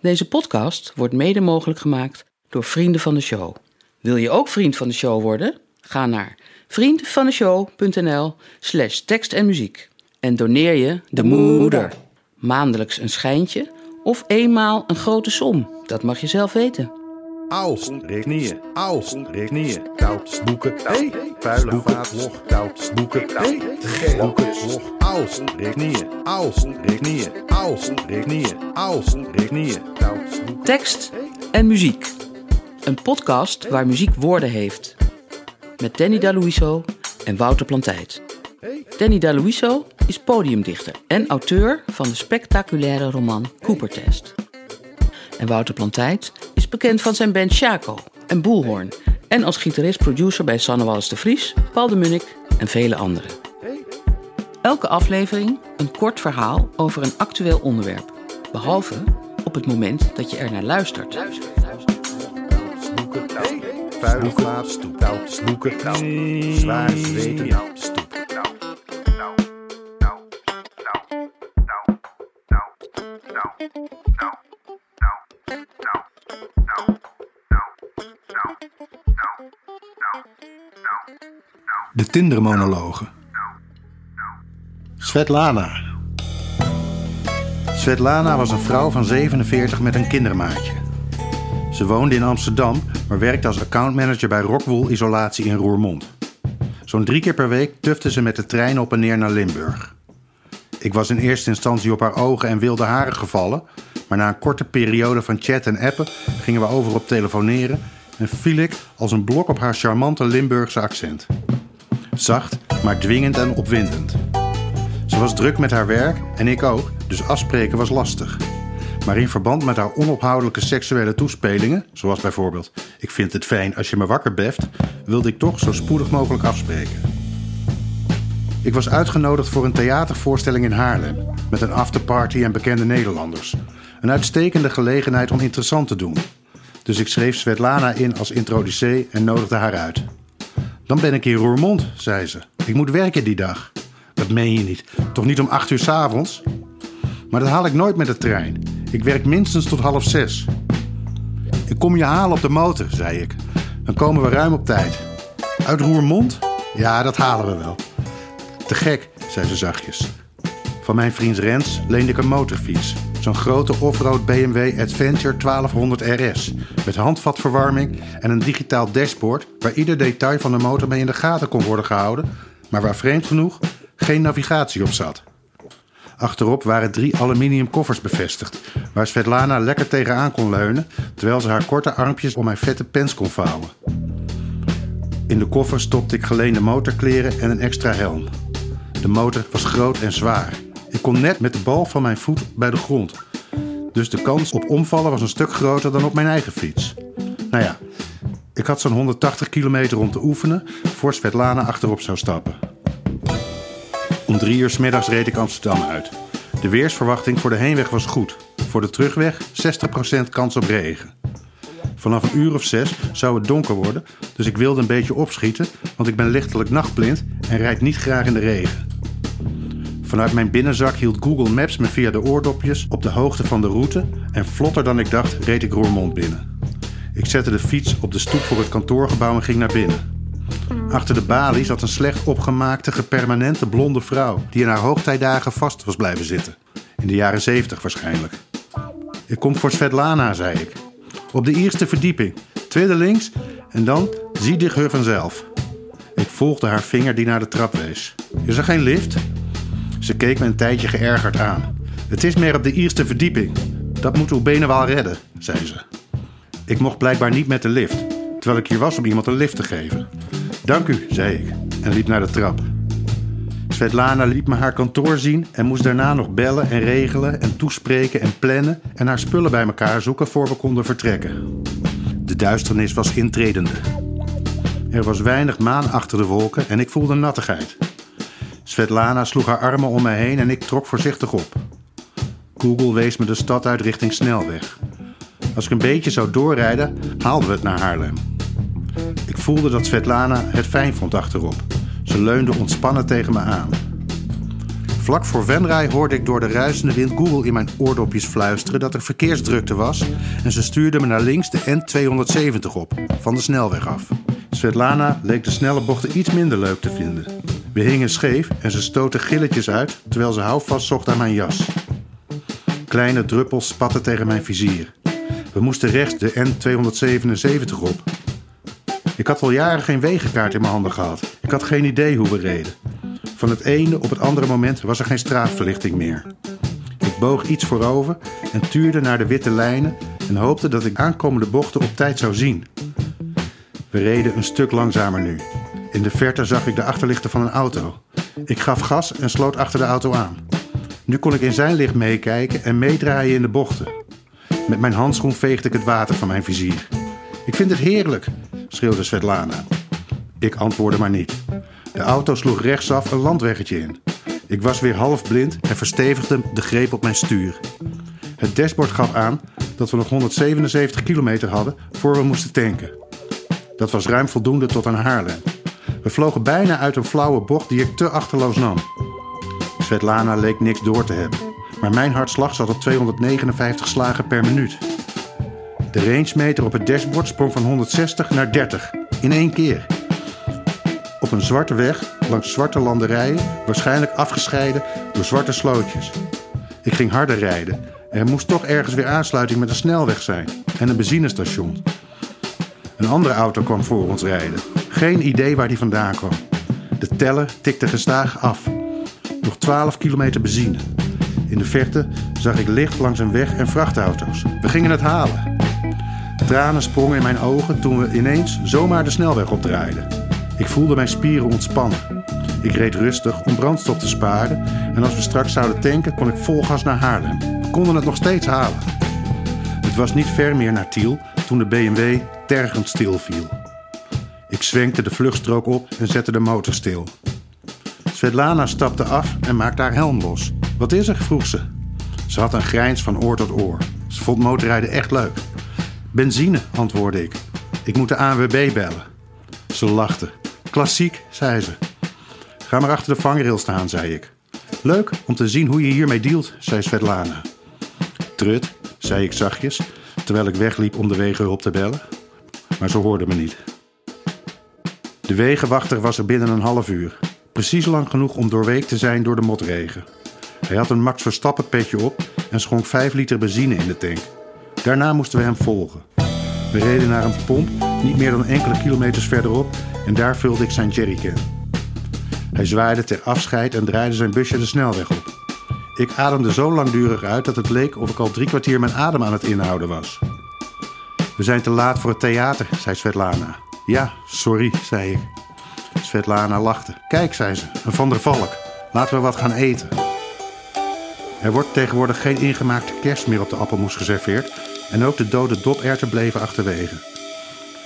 Deze podcast wordt mede mogelijk gemaakt door vrienden van de show. Wil je ook vriend van de show worden? Ga naar vriendvandeshow.nl slash tekst en muziek en doneer je de moeder. Maandelijks een schijntje of eenmaal een grote som. Dat mag je zelf weten. Als, knieën, als, knieën, koud, boeken, hey, vuile vaat, log, koud, boeken, hey, boeken, log, als, knieën, als, knieën, als, knieën, als, knieën, koud. Tekst en muziek. Een podcast waar muziek woorden heeft. Met Danny Daluiso en Wouter Plantijt. Danny Daluiso is podiumdichter en auteur van de spectaculaire roman Cooper Test. En Wouter Plantijt is bekend van zijn band Chaco en Boelhoorn en als gitarist-producer bij Sanne Wallis de Vries, Paul de Munnik en vele anderen. Elke aflevering een kort verhaal over een actueel onderwerp, behalve op het moment dat je er naar luistert. De Tindermonologen. Svetlana. Svetlana was een vrouw van 47 met een kindermaatje. Ze woonde in Amsterdam, maar werkte als accountmanager bij Rockwool Isolatie in Roermond. Zo'n drie keer per week tufte ze met de trein op en neer naar Limburg. Ik was in eerste instantie op haar ogen en wilde haren gevallen, maar na een korte periode van chat en appen gingen we over op telefoneren en viel ik als een blok op haar charmante Limburgse accent. Zacht, maar dwingend en opwindend. Ze was druk met haar werk en ik ook, dus afspreken was lastig. Maar in verband met haar onophoudelijke seksuele toespelingen, zoals bijvoorbeeld: Ik vind het fijn als je me wakker beft, wilde ik toch zo spoedig mogelijk afspreken. Ik was uitgenodigd voor een theatervoorstelling in Haarlem, met een afterparty en bekende Nederlanders. Een uitstekende gelegenheid om interessant te doen. Dus ik schreef Svetlana in als introducee en nodigde haar uit. Dan ben ik in Roermond, zei ze. Ik moet werken die dag. Dat meen je niet. Toch niet om acht uur s avonds? Maar dat haal ik nooit met de trein. Ik werk minstens tot half zes. Ik kom je halen op de motor, zei ik. Dan komen we ruim op tijd. Uit Roermond? Ja, dat halen we wel. Te gek, zei ze zachtjes. Van mijn vriend Rens leende ik een motorfiets. Zo'n grote offroad BMW Adventure 1200 RS. Met handvatverwarming en een digitaal dashboard waar ieder detail van de motor mee in de gaten kon worden gehouden, maar waar vreemd genoeg geen navigatie op zat. Achterop waren drie aluminium koffers bevestigd, waar Svetlana lekker tegenaan kon leunen terwijl ze haar korte armpjes om mijn vette pens kon vouwen. In de koffer stopte ik geleende motorkleren en een extra helm. De motor was groot en zwaar. Ik kon net met de bal van mijn voet bij de grond. Dus de kans op omvallen was een stuk groter dan op mijn eigen fiets. Nou ja, ik had zo'n 180 kilometer om te oefenen voor Svetlana achterop zou stappen. Om drie uur s middags reed ik Amsterdam uit. De weersverwachting voor de heenweg was goed. Voor de terugweg 60% kans op regen. Vanaf een uur of zes zou het donker worden, dus ik wilde een beetje opschieten, want ik ben lichtelijk nachtblind en rijd niet graag in de regen. Vanuit mijn binnenzak hield Google Maps me via de oordopjes op de hoogte van de route en vlotter dan ik dacht reed ik Roermond binnen. Ik zette de fiets op de stoep voor het kantoorgebouw en ging naar binnen. Achter de balie zat een slecht opgemaakte, gepermanente blonde vrouw die in haar hoogtijdagen vast was blijven zitten. In de jaren zeventig waarschijnlijk. Ik kom voor Svetlana, zei ik. Op de eerste verdieping, tweede links en dan zie dich her vanzelf. Ik volgde haar vinger die naar de trap wees. Is er geen lift? Ze keek me een tijdje geërgerd aan. Het is meer op de eerste verdieping. Dat moet uw benen wel redden, zei ze. Ik mocht blijkbaar niet met de lift, terwijl ik hier was om iemand een lift te geven. Dank u, zei ik en liep naar de trap. Svetlana liet me haar kantoor zien en moest daarna nog bellen en regelen en toespreken en plannen en haar spullen bij elkaar zoeken voor we konden vertrekken. De duisternis was intredende. Er was weinig maan achter de wolken en ik voelde nattigheid. Svetlana sloeg haar armen om mij heen en ik trok voorzichtig op. Google wees me de stad uit richting snelweg. Als ik een beetje zou doorrijden, haalden we het naar Haarlem. Ik voelde dat Svetlana het fijn vond achterop. Ze leunde ontspannen tegen me aan. Vlak voor Venray hoorde ik door de ruisende wind Google in mijn oordopjes fluisteren dat er verkeersdrukte was en ze stuurde me naar links de N270 op, van de snelweg af. Svetlana leek de snelle bochten iets minder leuk te vinden. We hingen scheef en ze stootte gilletjes uit terwijl ze houvast zocht aan mijn jas. Kleine druppels spatten tegen mijn vizier. We moesten rechts de N277 op. Ik had al jaren geen wegenkaart in mijn handen gehad. Ik had geen idee hoe we reden. Van het ene op het andere moment was er geen straatverlichting meer. Ik boog iets voorover en tuurde naar de witte lijnen en hoopte dat ik aankomende bochten op tijd zou zien. We reden een stuk langzamer nu. In de verte zag ik de achterlichten van een auto. Ik gaf gas en sloot achter de auto aan. Nu kon ik in zijn licht meekijken en meedraaien in de bochten. Met mijn handschoen veegde ik het water van mijn vizier. Ik vind het heerlijk, schreeuwde Svetlana. Ik antwoordde maar niet. De auto sloeg rechtsaf een landweggetje in. Ik was weer half blind en verstevigde de greep op mijn stuur. Het dashboard gaf aan dat we nog 177 kilometer hadden voor we moesten tanken. Dat was ruim voldoende tot aan Haarlem. We vlogen bijna uit een flauwe bocht die ik te achterloos nam. Svetlana leek niks door te hebben, maar mijn hartslag zat op 259 slagen per minuut. De rangemeter op het dashboard sprong van 160 naar 30 in één keer. Op een zwarte weg, langs zwarte landerijen, waarschijnlijk afgescheiden door zwarte slootjes. Ik ging harder rijden. Er moest toch ergens weer aansluiting met een snelweg zijn en een benzinestation. Een andere auto kwam voor ons rijden. Geen idee waar die vandaan kwam. De teller tikte gestaag af. Nog 12 kilometer benzine. In de verte zag ik licht langs een weg en vrachtauto's. We gingen het halen. Tranen sprongen in mijn ogen toen we ineens zomaar de snelweg opdraaiden. Ik voelde mijn spieren ontspannen. Ik reed rustig om brandstof te sparen en als we straks zouden tanken kon ik vol gas naar Haarlem. We konden het nog steeds halen. Het was niet ver meer naar Tiel toen de BMW tergend stilviel. Ik zwenkte de vluchtstrook op en zette de motor stil. Svetlana stapte af en maakte haar helm los. Wat is er? vroeg ze. Ze had een grijns van oor tot oor. Ze vond motorrijden echt leuk. Benzine, antwoordde ik. Ik moet de ANWB bellen. Ze lachte. Klassiek, zei ze. Ga maar achter de vangrail staan, zei ik. Leuk om te zien hoe je hiermee dealt, zei Svetlana. Trut, zei ik zachtjes, terwijl ik wegliep om de wegenhulp te bellen. Maar ze hoorde me niet. De wegenwachter was er binnen een half uur. Precies lang genoeg om doorweekt te zijn door de motregen. Hij had een Max Verstappen petje op en schonk 5 liter benzine in de tank. Daarna moesten we hem volgen. We reden naar een pomp niet meer dan enkele kilometers verderop en daar vulde ik zijn jerrycan. Hij zwaaide ter afscheid en draaide zijn busje de snelweg op. Ik ademde zo langdurig uit dat het leek of ik al drie kwartier mijn adem aan het inhouden was. We zijn te laat voor het theater, zei Svetlana. Ja, sorry, zei ik. Svetlana lachte. Kijk, zei ze, een van der Valk. Laten we wat gaan eten. Er wordt tegenwoordig geen ingemaakte kerst meer op de appelmoes geserveerd en ook de dode doperwten bleven achterwege.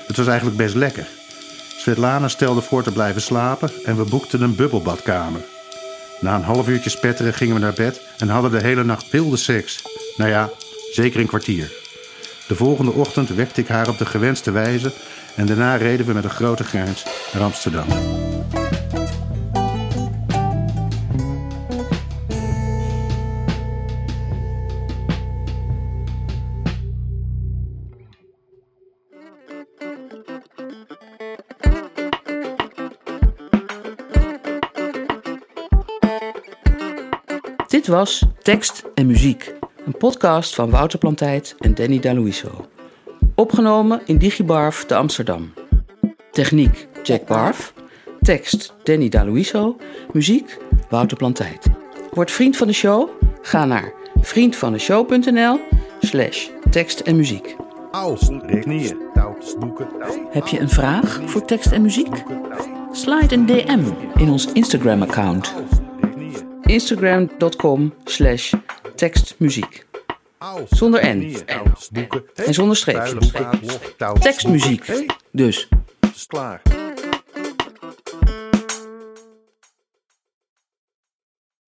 Het was eigenlijk best lekker. Svetlana stelde voor te blijven slapen en we boekten een bubbelbadkamer. Na een half uurtje spetteren gingen we naar bed en hadden de hele nacht wilde seks. Nou ja, zeker een kwartier. De volgende ochtend wekte ik haar op de gewenste wijze en daarna reden we met een grote grijns naar Amsterdam. Dit was Tekst en Muziek, een podcast van Wouter Plantijd en Danny Daluiso. Opgenomen in Digibarf te Amsterdam. Techniek Jack Barf. Tekst Danny Daluiso. Muziek Wouter Plantijd. Word vriend van de show? Ga naar vriendvandeshow.nl slash tekst en muziek. Heb je een vraag voor tekst en muziek? Slide een DM in ons Instagram-account. Instagram.com slash tekstmuziek. Zonder N. En zonder Tekstmuziek. boeken. Hey, Dus. is klaar.